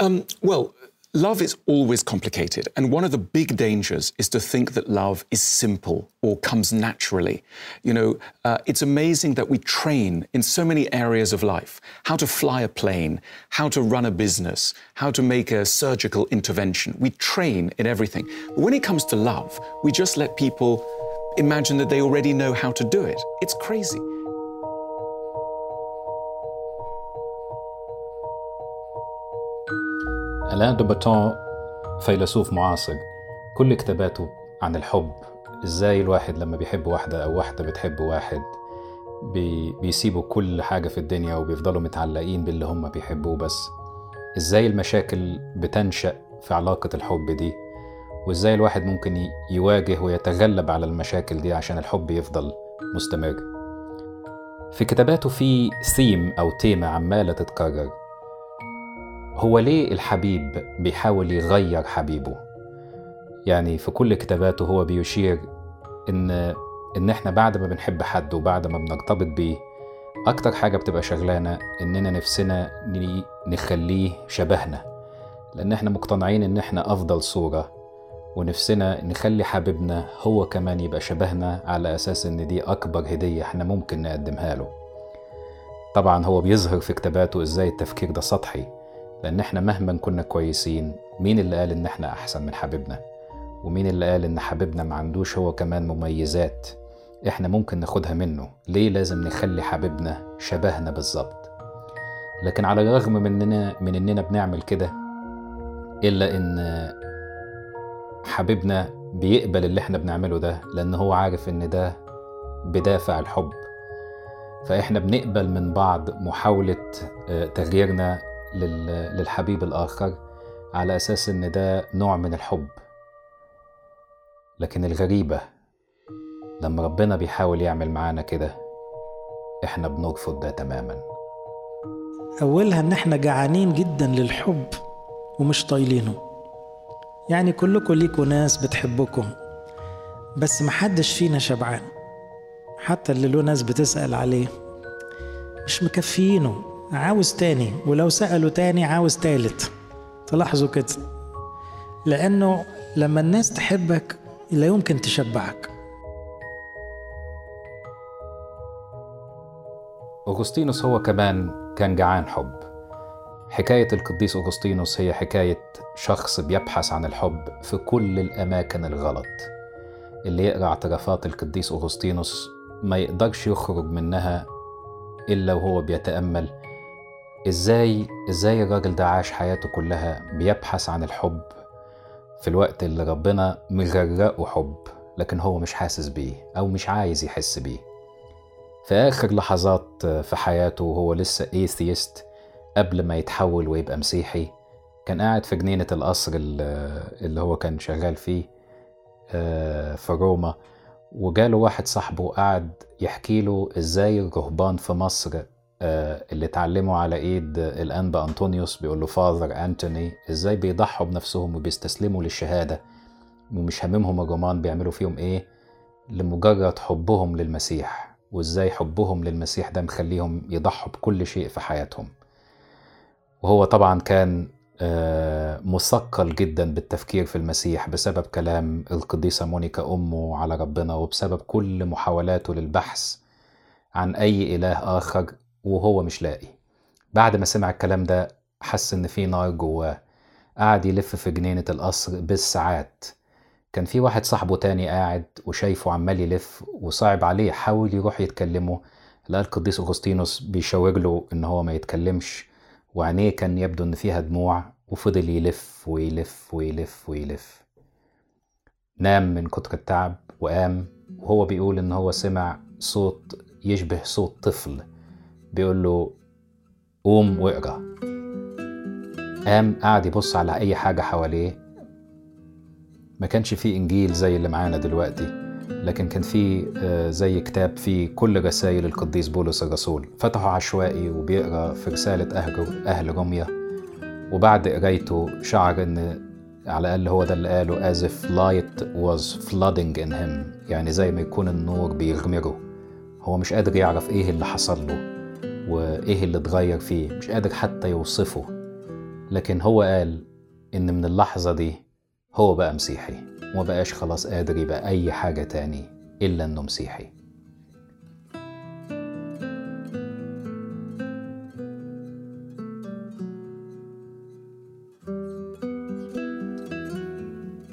Um, well, love is always complicated. And one of the big dangers is to think that love is simple or comes naturally. You know, uh, it's amazing that we train in so many areas of life how to fly a plane, how to run a business, how to make a surgical intervention. We train in everything. But when it comes to love, we just let people imagine that they already know how to do it. It's crazy. ألان دو بوتون فيلسوف معاصر. كل كتاباته عن الحب. إزاي الواحد لما بيحب واحدة أو واحدة بتحب واحد بي بيسيبوا كل حاجة في الدنيا وبيفضلوا متعلقين باللي هم بيحبوه بس. إزاي المشاكل بتنشأ في علاقة الحب دي؟ وإزاي الواحد ممكن يواجه ويتغلب على المشاكل دي عشان الحب يفضل مستمر؟ في كتاباته في ثيم أو تيمة عمالة تتكرر. هو ليه الحبيب بيحاول يغير حبيبه؟ يعني في كل كتاباته هو بيشير إن إن إحنا بعد ما بنحب حد وبعد ما بنرتبط بيه أكتر حاجة بتبقى شغلانة إننا نفسنا نخليه شبهنا. لأن إحنا مقتنعين إن إحنا أفضل صورة ونفسنا نخلي حبيبنا هو كمان يبقى شبهنا على أساس إن دي أكبر هدية إحنا ممكن نقدمها له. طبعا هو بيظهر في كتاباته إزاي التفكير ده سطحي. لأن إحنا مهما كنا كويسين. مين اللي قال إن إحنا أحسن من حبيبنا؟ ومين اللي قال إن حبيبنا ما عندوش هو كمان مميزات؟ إحنا ممكن ناخدها منه. ليه لازم نخلي حبيبنا شبهنا بالظبط؟ لكن على الرغم من اننا من إننا بنعمل كده إلا إن حبيبنا بيقبل اللي إحنا بنعمله ده لأن هو عارف إن ده بدافع الحب. فإحنا بنقبل من بعض محاولة آه، تغييرنا للحبيب الآخر على أساس إن ده نوع من الحب. لكن الغريبة لما ربنا بيحاول يعمل معانا كده إحنا بنرفض ده تماما. أولها إن إحنا جعانين جدا للحب ومش طايلينه. يعني كلكم ليكوا ناس بتحبكم بس محدش فينا شبعان. حتى اللي له ناس بتسأل عليه مش مكفيينه عاوز تاني ولو سألوا تاني عاوز تالت. تلاحظوا كده. لأنه لما الناس تحبك لا يمكن تشبعك. أغسطينوس هو كمان كان جعان حب. حكاية القديس أغسطينوس هي حكاية شخص بيبحث عن الحب في كل الأماكن الغلط. اللي يقرأ اعترافات القديس أغسطينوس ما يقدرش يخرج منها إلا وهو بيتأمل إزاي إزاي الراجل ده عاش حياته كلها بيبحث عن الحب في الوقت اللي ربنا مغرقه حب لكن هو مش حاسس بيه أو مش عايز يحس بيه. في آخر لحظات في حياته وهو لسه ايثيست قبل ما يتحول ويبقى مسيحي كان قاعد في جنينة القصر ال- اللي هو كان شغال فيه آه، في روما وجاله واحد صاحبه قعد يحكي له إزاي الرهبان في مصر اللي اتعلموا على إيد الانبا انطونيوس بيقول له فاذر انتوني إزاي بيضحوا بنفسهم وبيستسلموا للشهادة ومش هاممهم الرومان بيعملوا فيهم إيه؟ لمجرد حبهم للمسيح. وإزاي حبهم للمسيح ده مخليهم يضحوا بكل شيء في حياتهم. وهو طبعا كان آه، مثقل جدا بالتفكير في المسيح بسبب كلام القديسة مونيكا أمه على ربنا وبسبب كل محاولاته للبحث عن أي إله آخر وهو مش لاقي. بعد ما سمع الكلام ده حس إن في نار جواه. قعد يلف في جنينة القصر بالساعات. كان في واحد صاحبه تاني قاعد وشايفه عمال يلف وصعب عليه حاول يروح يتكلمه. لقى القديس أغسطينوس بيشاور له إن هو ما يتكلمش. وعينيه كان يبدو إن فيها دموع وفضل يلف ويلف ويلف ويلف. نام من كتر التعب وقام وهو بيقول إن هو سمع صوت يشبه صوت طفل. بيقول له قوم واقرأ. قام قعد يبص على أي حاجة حواليه. ما كانش فيه إنجيل زي اللي معانا دلوقتي لكن كان فيه آه، زي كتاب فيه كل رسائل القديس بولس الرسول. فتحه عشوائي وبيقرأ في رسالة أهل أهل روميا. وبعد قرايته شعر إن على الأقل هو ده اللي قاله as if light was flooding in him. يعني زي ما يكون النور بيغمره. هو مش قادر يعرف إيه اللي حصل له. وإيه اللي اتغير فيه؟ مش قادر حتى يوصفه. لكن هو قال إن من اللحظة دي هو بقى مسيحي وما بقاش خلاص قادر يبقى أي حاجة تاني إلا إنه مسيحي.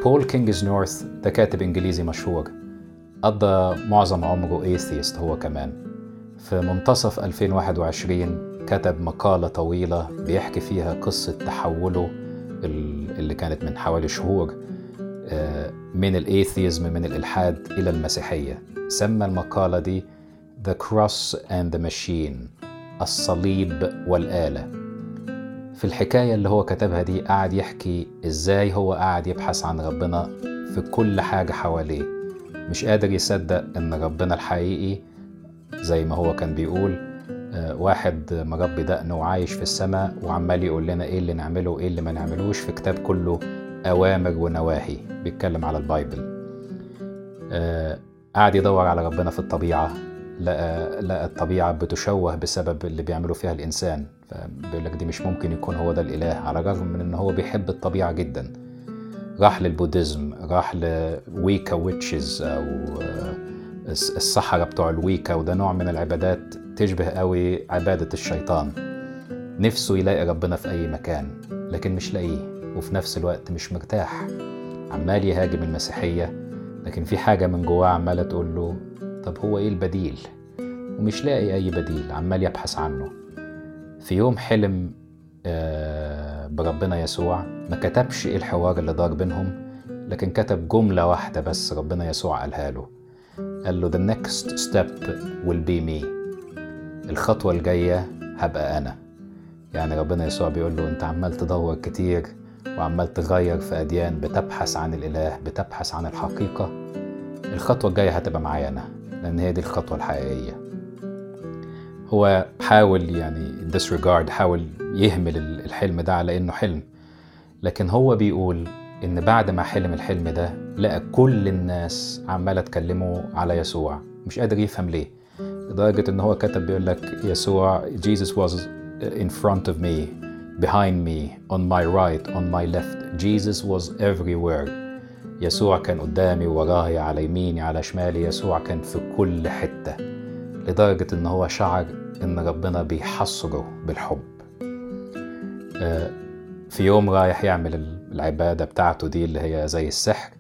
بول كينجزنورث ده كاتب إنجليزي مشهور. قضى معظم عمره atheist هو كمان. في منتصف 2021 كتب مقالة طويلة بيحكي فيها قصة تحوله اللي كانت من حوالي شهور من الأيثيزم من الإلحاد إلى المسيحية. سمى المقالة دي The Cross and the Machine الصليب والآلة. في الحكاية اللي هو كتبها دي قعد يحكي إزاي هو قعد يبحث عن ربنا في كل حاجة حواليه. مش قادر يصدق إن ربنا الحقيقي زي ما هو كان بيقول واحد مربي دقنه وعايش في السماء وعمال يقول لنا إيه اللي نعمله وإيه اللي ما نعملوش في كتاب كله أوامر ونواهي بيتكلم على ال Bible. قعد يدور على ربنا في الطبيعة لقى, لقى الطبيعة بتشوه بسبب اللي بيعمله فيها الإنسان. فبيقول لك دي مش ممكن يكون هو ده الإله على الرغم من إن هو بيحب الطبيعة جدا. راح لل Buddhism راح ل Wicca witches أو السحرة بتوع ال Wicca وده نوع من العبادات تشبه قوي عبادة الشيطان. نفسه يلاقي ربنا في أي مكان لكن مش لاقيه وفي نفس الوقت مش مرتاح. عمال يهاجم المسيحية لكن في حاجة من جواه عمالة تقول له طب هو إيه البديل؟ ومش لاقي أي بديل عمال يبحث عنه. في يوم حلم بربنا يسوع ما كتبش إيه الحوار اللي دار بينهم لكن كتب جملة واحدة بس ربنا يسوع قالها له. قال له the next step will be me. الخطوة الجاية هبقى أنا. يعني ربنا يسوع بيقول له أنت عمال تدور كتير وعمال تغير في أديان بتبحث عن الإله بتبحث عن الحقيقة. الخطوة الجاية هتبقى معايا أنا لأن هي دي الخطوة الحقيقية. هو حاول يعني disregard حاول يهمل الحلم ده على إنه حلم. لكن هو بيقول إن بعد ما حلم الحلم ده لقى كل الناس عمالة تكلمه على يسوع. مش قادر يفهم ليه. لدرجة إن هو كتب بيقول لك يسوع Jesus was in front of me behind me on my right on my left. Jesus was everywhere. يسوع كان قدامي وراي على يميني على شمالي. يسوع كان في كل حتة. لدرجة إن هو شعر إن ربنا بيحصره بالحب. في يوم رايح يعمل العبادة بتاعته دي اللي هي زي السحر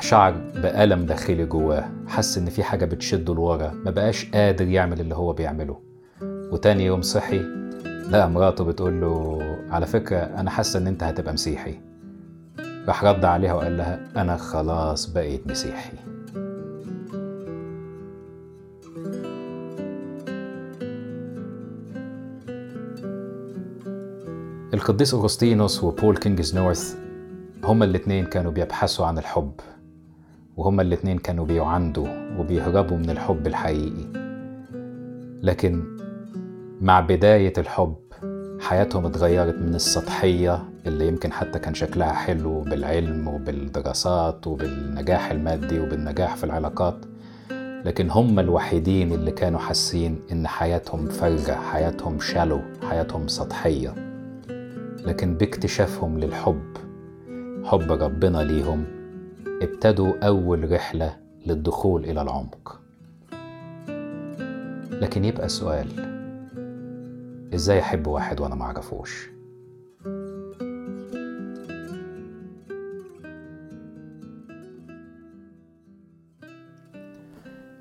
شعر بألم داخلي جواه حس إن في حاجة بتشده لورا ما بقاش قادر يعمل اللي هو بيعمله. وتاني يوم صحي لقى مراته بتقول له على فكرة أنا حاسة إن أنت هتبقى مسيحي. راح رد عليها وقال لها أنا خلاص بقيت مسيحي. القديس أغسطينوس وبول كينجز نورث هما الاتنين كانوا بيبحثوا عن الحب وهما الاتنين كانوا بيعندوا وبيهربوا من الحب الحقيقي. لكن مع بداية الحب حياتهم اتغيرت من السطحية اللي يمكن حتى كان شكلها حلو بالعلم وبالدراسات وبالنجاح المادي وبالنجاح في العلاقات لكن هم الوحيدين اللي كانوا حاسين إن حياتهم فارغة حياتهم شالو حياتهم سطحية. لكن باكتشافهم للحب حب ربنا ليهم ابتدوا أول رحلة للدخول إلى العمق. لكن يبقى سؤال إزاي أحب واحد وأنا معرفوش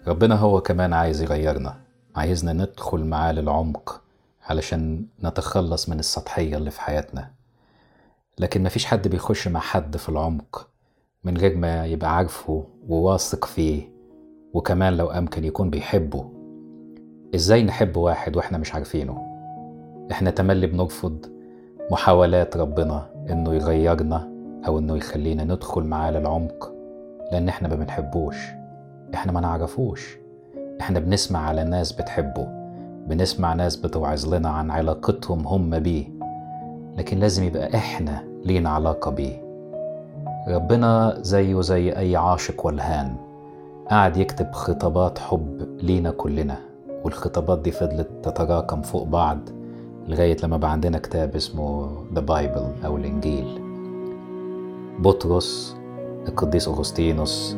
ربنا هو كمان عايز يغيرنا عايزنا ندخل معاه للعمق. علشان نتخلص من السطحية اللي في حياتنا. لكن مفيش حد بيخش مع حد في العمق من غير ما يبقى عارفه وواثق فيه وكمان لو أمكن يكون بيحبه. إزاي نحب واحد وإحنا مش عارفينه؟ إحنا تملي بنرفض محاولات ربنا إنه يغيرنا أو إنه يخلينا ندخل معاه للعمق لأن إحنا ما بنحبوش. إحنا ما نعرفوش. إحنا بنسمع على ناس بتحبه. بنسمع ناس بتوعظ لنا عن علاقتهم هم بيه لكن لازم يبقى إحنا لينا علاقة بيه ربنا زيه زي أي عاشق والهان قعد يكتب خطابات حب لينا كلنا والخطابات دي فضلت تتراكم فوق بعض لغاية لما بقى عندنا كتاب اسمه The Bible أو الإنجيل. بطرس القديس أغسطينوس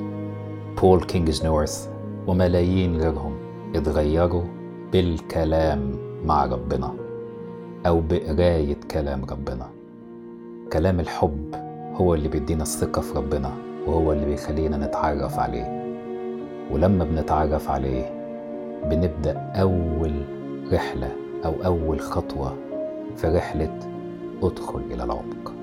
بول كينجز نورث وملايين غيرهم اتغيروا بالكلام مع ربنا أو بقراية كلام ربنا. كلام الحب هو اللي بيدينا الثقة في ربنا وهو اللي بيخلينا نتعرف عليه. ولما بنتعرف عليه بنبدأ أول رحلة أو أول خطوة في رحلة أدخل إلى العمق.